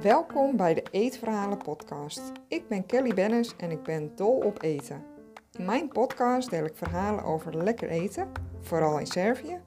Welkom bij de Eetverhalen podcast. Ik ben Kelly Bennis en ik ben dol op eten. In mijn podcast deel ik verhalen over lekker eten, vooral in Servië,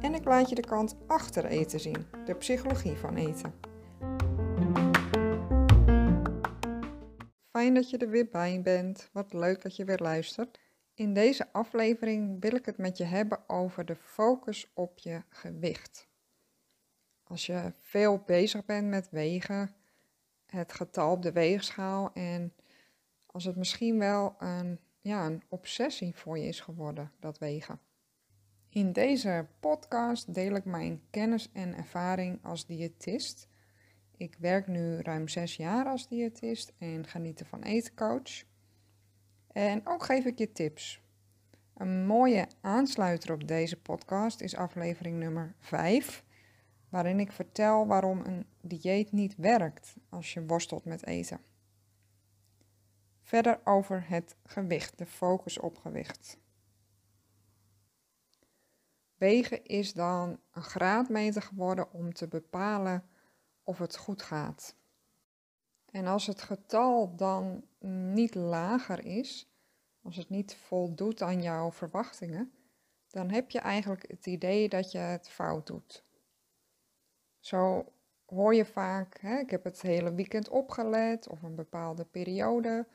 en ik laat je de kant achter eten zien, de psychologie van eten. Fijn dat je er weer bij bent. Wat leuk dat je weer luistert. In deze aflevering wil ik het met je hebben over de focus op je gewicht. Als je veel bezig bent met wegen, het getal op de weegschaal en als het misschien wel een, ja, een obsessie voor je is geworden, dat wegen. In deze podcast deel ik mijn kennis en ervaring als diëtist. Ik werk nu ruim zes jaar als diëtist en genieten van etencoach. En ook geef ik je tips. Een mooie aansluiter op deze podcast is aflevering nummer 5, waarin ik vertel waarom een dieet niet werkt als je worstelt met eten. Verder over het gewicht, de focus op gewicht. Wegen is dan een graadmeter geworden om te bepalen of het goed gaat. En als het getal dan niet lager is, als het niet voldoet aan jouw verwachtingen, dan heb je eigenlijk het idee dat je het fout doet. Zo hoor je vaak, hè, ik heb het hele weekend opgelet of een bepaalde periode.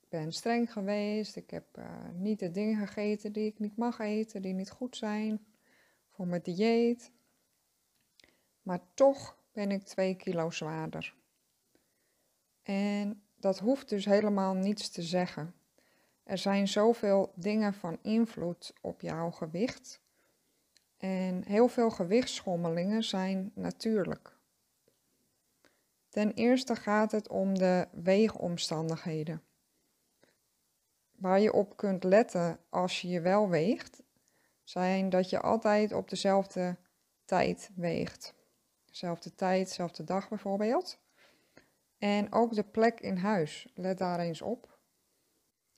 Ik ben streng geweest, ik heb uh, niet de dingen gegeten die ik niet mag eten, die niet goed zijn voor mijn dieet. Maar toch ben ik 2 kilo zwaarder. En dat hoeft dus helemaal niets te zeggen. Er zijn zoveel dingen van invloed op jouw gewicht. En heel veel gewichtsschommelingen zijn natuurlijk. Ten eerste gaat het om de weegomstandigheden. Waar je op kunt letten als je je wel weegt, zijn dat je altijd op dezelfde tijd weegt. Dezelfde tijd, dezelfde dag bijvoorbeeld. En ook de plek in huis, let daar eens op.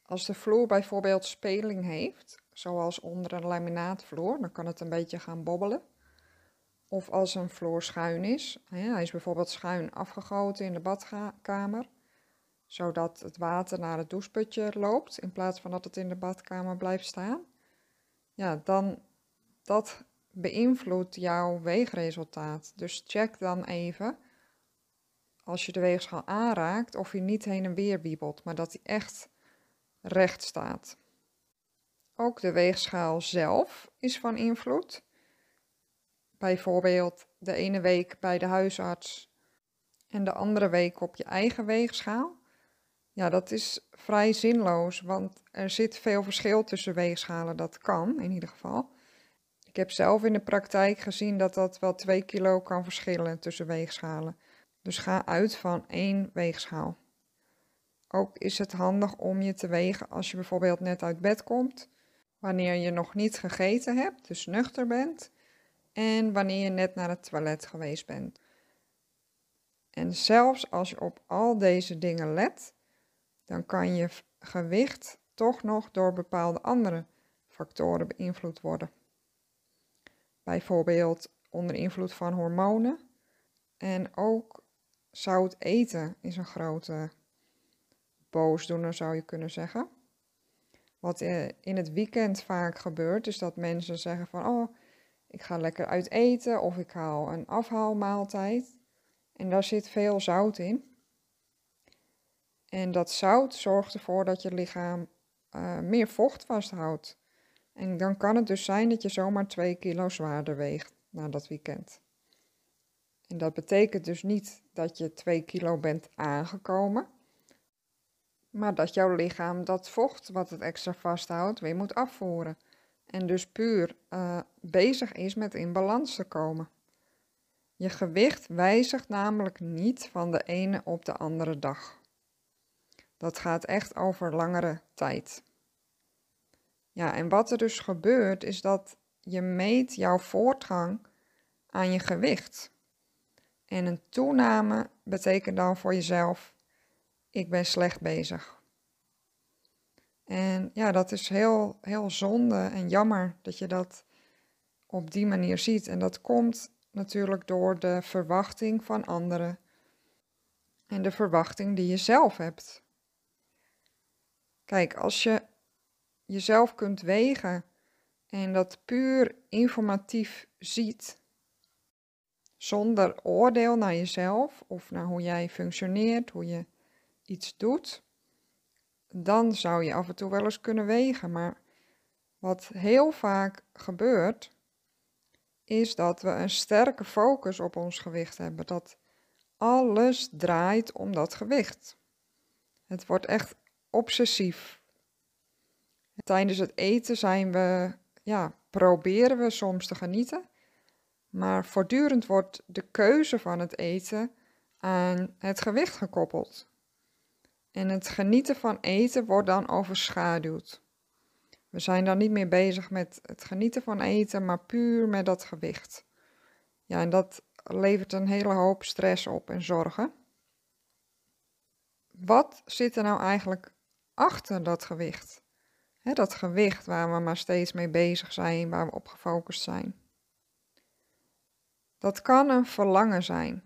Als de vloer bijvoorbeeld speling heeft, zoals onder een laminaatvloer, dan kan het een beetje gaan bobbelen. Of als een vloer schuin is, hij is bijvoorbeeld schuin afgegoten in de badkamer, zodat het water naar het doucheputje loopt in plaats van dat het in de badkamer blijft staan. Ja, dan dat beïnvloedt jouw weegresultaat. Dus check dan even als je de weegschaal aanraakt of hij niet heen en weer wiebelt, maar dat hij echt recht staat. Ook de weegschaal zelf is van invloed. Bijvoorbeeld de ene week bij de huisarts en de andere week op je eigen weegschaal. Ja, dat is vrij zinloos, want er zit veel verschil tussen weegschalen. Dat kan in ieder geval. Ik heb zelf in de praktijk gezien dat dat wel 2 kilo kan verschillen tussen weegschalen. Dus ga uit van één weegschaal. Ook is het handig om je te wegen als je bijvoorbeeld net uit bed komt, wanneer je nog niet gegeten hebt, dus nuchter bent, en wanneer je net naar het toilet geweest bent. En zelfs als je op al deze dingen let, dan kan je gewicht toch nog door bepaalde andere factoren beïnvloed worden. Bijvoorbeeld onder invloed van hormonen. En ook zout eten is een grote boosdoener, zou je kunnen zeggen. Wat eh, in het weekend vaak gebeurt, is dat mensen zeggen van, oh, ik ga lekker uit eten of ik haal een afhaalmaaltijd. En daar zit veel zout in. En dat zout zorgt ervoor dat je lichaam uh, meer vocht vasthoudt. En dan kan het dus zijn dat je zomaar 2 kilo zwaarder weegt na dat weekend. En dat betekent dus niet dat je 2 kilo bent aangekomen, maar dat jouw lichaam dat vocht wat het extra vasthoudt weer moet afvoeren. En dus puur uh, bezig is met in balans te komen. Je gewicht wijzigt namelijk niet van de ene op de andere dag. Dat gaat echt over langere tijd. Ja, en wat er dus gebeurt is dat je meet jouw voortgang aan je gewicht. En een toename betekent dan voor jezelf, ik ben slecht bezig. En ja, dat is heel, heel zonde en jammer dat je dat op die manier ziet. En dat komt natuurlijk door de verwachting van anderen en de verwachting die je zelf hebt. Kijk, als je jezelf kunt wegen en dat puur informatief ziet, zonder oordeel naar jezelf of naar hoe jij functioneert, hoe je iets doet, dan zou je af en toe wel eens kunnen wegen. Maar wat heel vaak gebeurt, is dat we een sterke focus op ons gewicht hebben. Dat alles draait om dat gewicht. Het wordt echt obsessief. Tijdens het eten zijn we, ja, proberen we soms te genieten, maar voortdurend wordt de keuze van het eten aan het gewicht gekoppeld. En het genieten van eten wordt dan overschaduwd. We zijn dan niet meer bezig met het genieten van eten, maar puur met dat gewicht. Ja, en dat levert een hele hoop stress op en zorgen. Wat zit er nou eigenlijk achter dat gewicht? dat gewicht waar we maar steeds mee bezig zijn, waar we op gefocust zijn. Dat kan een verlangen zijn.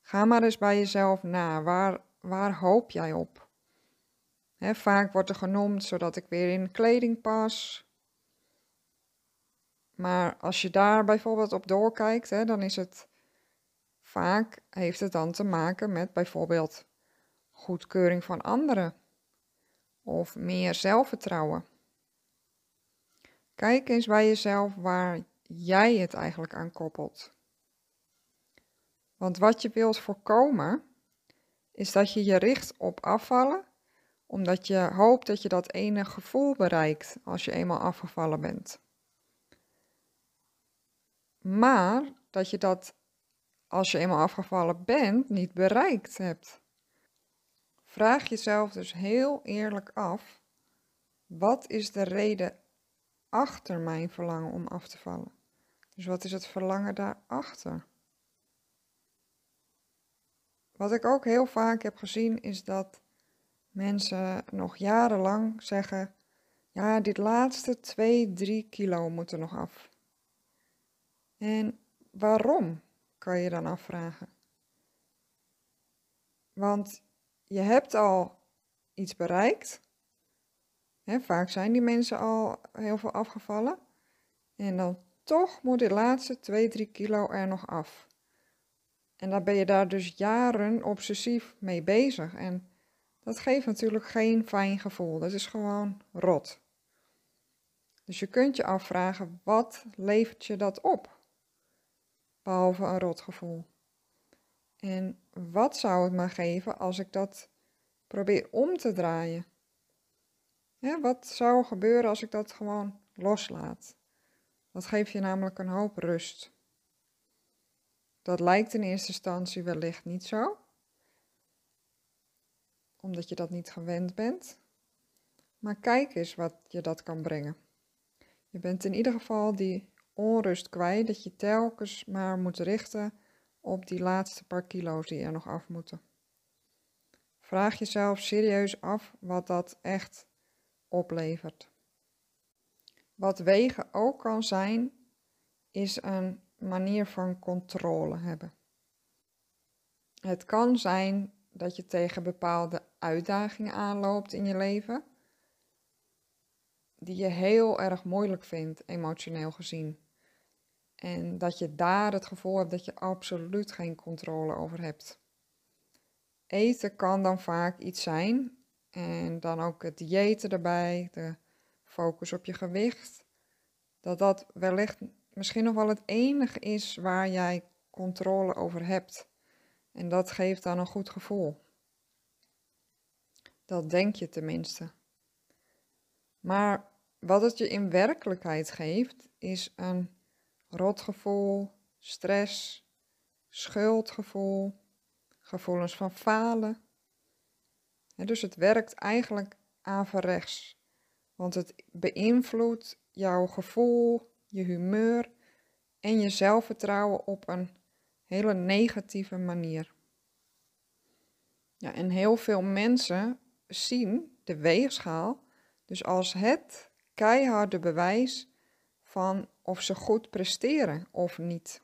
Ga maar eens bij jezelf na. Waar, waar hoop jij op? vaak wordt er genoemd zodat ik weer in kleding pas. Maar als je daar bijvoorbeeld op doorkijkt, dan is het vaak heeft het dan te maken met bijvoorbeeld goedkeuring van anderen of meer zelfvertrouwen. Kijk eens bij jezelf waar jij het eigenlijk aan koppelt. Want wat je wilt voorkomen, is dat je je richt op afvallen, omdat je hoopt dat je dat ene gevoel bereikt als je eenmaal afgevallen bent. Maar dat je dat als je eenmaal afgevallen bent niet bereikt hebt. Vraag jezelf dus heel eerlijk af: wat is de reden achter mijn verlangen om af te vallen? Dus wat is het verlangen daarachter? Wat ik ook heel vaak heb gezien is dat mensen nog jarenlang zeggen: ja, dit laatste 2, 3 kilo moeten nog af. En waarom, kan je dan afvragen. Want je hebt al iets bereikt. vaak zijn die mensen al heel veel afgevallen. En dan toch moet de laatste 2, 3 kilo er nog af. En dan ben je daar dus jaren obsessief mee bezig. En dat geeft natuurlijk geen fijn gevoel. Dat is gewoon rot. Dus je kunt je afvragen, wat levert je dat op? Behalve een rotgevoel. En wat zou het me geven als ik dat probeer om te draaien? wat zou gebeuren als ik dat gewoon loslaat? Dat geeft je namelijk een hoop rust. Dat lijkt in eerste instantie wellicht niet zo, omdat je dat niet gewend bent. Maar kijk eens wat je dat kan brengen. Je bent in ieder geval die onrust kwijt dat je telkens maar moet richten op die laatste paar kilo's die er nog af moeten. Vraag jezelf serieus af wat dat echt oplevert. Wat wegen ook kan zijn, is een manier van controle hebben. Het kan zijn dat je tegen bepaalde uitdagingen aanloopt in je leven, die je heel erg moeilijk vindt, emotioneel gezien. En dat je daar het gevoel hebt dat je absoluut geen controle over hebt. Eten kan dan vaak iets zijn. En dan ook het diëten erbij, de focus op je gewicht. Dat dat wellicht misschien nog wel het enige is waar jij controle over hebt. En dat geeft dan een goed gevoel. Dat denk je tenminste. Maar wat het je in werkelijkheid geeft, is een rotgevoel, stress, schuldgevoel, gevoelens van falen. dus het werkt eigenlijk averechts, want het beïnvloedt jouw gevoel, je humeur en je zelfvertrouwen op een hele negatieve manier. Ja, en heel veel mensen zien de weegschaal dus als het keiharde bewijs van of ze goed presteren of niet.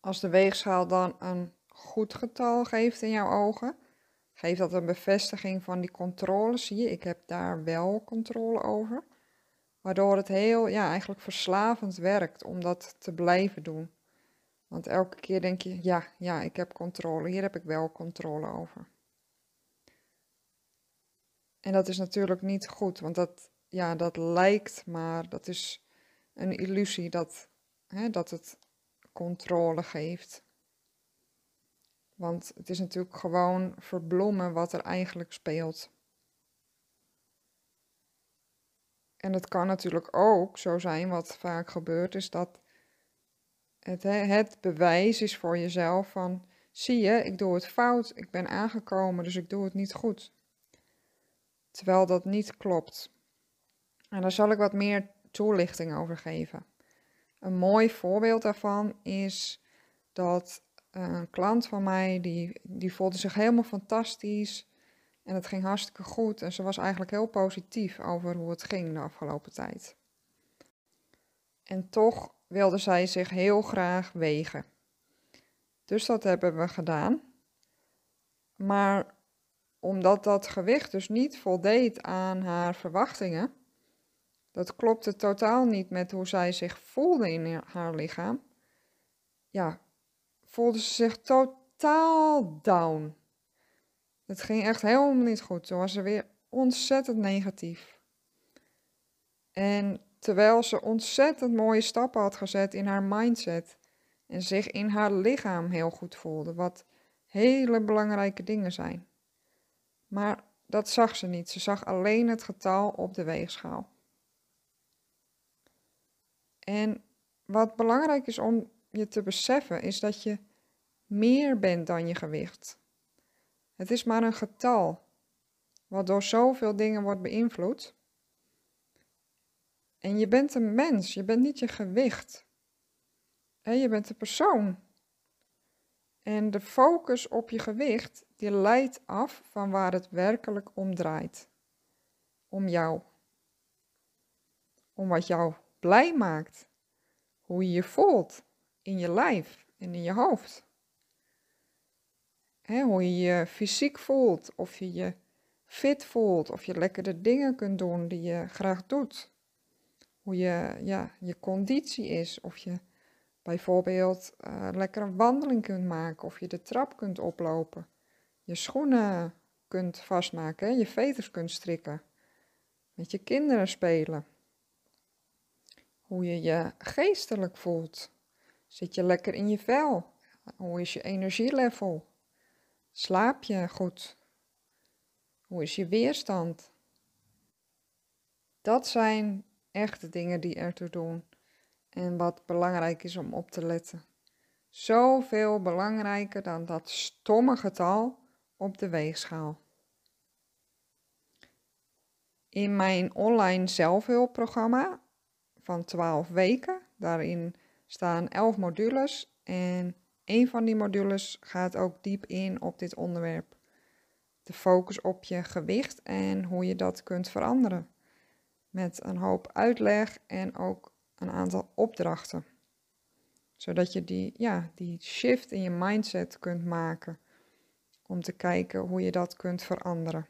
Als de weegschaal dan een goed getal geeft in jouw ogen, geeft dat een bevestiging van die controle. Zie je, ik heb daar wel controle over. Waardoor het heel, ja, eigenlijk verslavend werkt om dat te blijven doen. Want elke keer denk je, ja, ja, ik heb controle, hier heb ik wel controle over. En dat is natuurlijk niet goed, want dat, ja, dat lijkt maar, dat is een illusie dat, hè, dat het controle geeft. Want het is natuurlijk gewoon verblommen wat er eigenlijk speelt. En het kan natuurlijk ook zo zijn, wat vaak gebeurt, is dat het, het bewijs is voor jezelf van, zie je, ik doe het fout, ik ben aangekomen, dus ik doe het niet goed. Terwijl dat niet klopt. En daar zal ik wat meer toelichting over geven. Een mooi voorbeeld daarvan is dat een klant van mij, die, die voelde zich helemaal fantastisch. En het ging hartstikke goed. En ze was eigenlijk heel positief over hoe het ging de afgelopen tijd. En toch wilde zij zich heel graag wegen. Dus dat hebben we gedaan. Maar omdat dat gewicht dus niet voldeed aan haar verwachtingen, dat klopte totaal niet met hoe zij zich voelde in haar lichaam, ja, voelde ze zich totaal down. Het ging echt helemaal niet goed. Zo was ze weer ontzettend negatief. En terwijl ze ontzettend mooie stappen had gezet in haar mindset en zich in haar lichaam heel goed voelde, wat hele belangrijke dingen zijn. Maar dat zag ze niet. Ze zag alleen het getal op de weegschaal. En wat belangrijk is om je te beseffen, is dat je meer bent dan je gewicht. Het is maar een getal, wat door zoveel dingen wordt beïnvloed. En je bent een mens, je bent niet je gewicht. je bent een persoon. En de focus op je gewicht, die leidt af van waar het werkelijk om draait. Om jou. Om wat jou blij maakt. Hoe je je voelt in je lijf en in je hoofd. hoe je je fysiek voelt, of je je fit voelt, of je lekker de dingen kunt doen die je graag doet. Hoe je, ja, je conditie is, of je bijvoorbeeld uh, lekker een wandeling kunt maken, of je de trap kunt oplopen, je schoenen kunt vastmaken, je veters kunt strikken, met je kinderen spelen hoe je je geestelijk voelt. Zit je lekker in je vel? Hoe is je energielevel? Slaap je goed? Hoe is je weerstand? Dat zijn echte dingen die ertoe doen en wat belangrijk is om op te letten. Zoveel belangrijker dan dat stomme getal op de weegschaal. In mijn online zelfhulpprogramma van 12 weken. Daarin staan 11 modules en een van die modules gaat ook diep in op dit onderwerp. De focus op je gewicht en hoe je dat kunt veranderen. Met een hoop uitleg en ook een aantal opdrachten. Zodat je die, ja, die shift in je mindset kunt maken. Om te kijken hoe je dat kunt veranderen.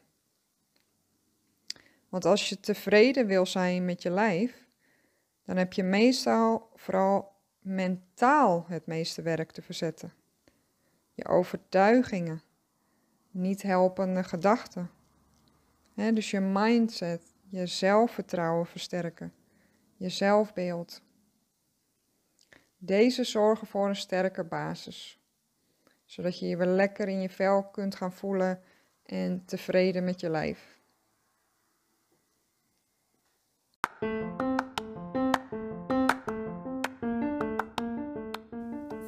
Want als je tevreden wil zijn met je lijf, dan heb je meestal vooral mentaal het meeste werk te verzetten. Je overtuigingen, niet helpende gedachten. dus je mindset, je zelfvertrouwen versterken, je zelfbeeld. Deze zorgen voor een sterke basis, zodat je je weer lekker in je vel kunt gaan voelen en tevreden met je lijf.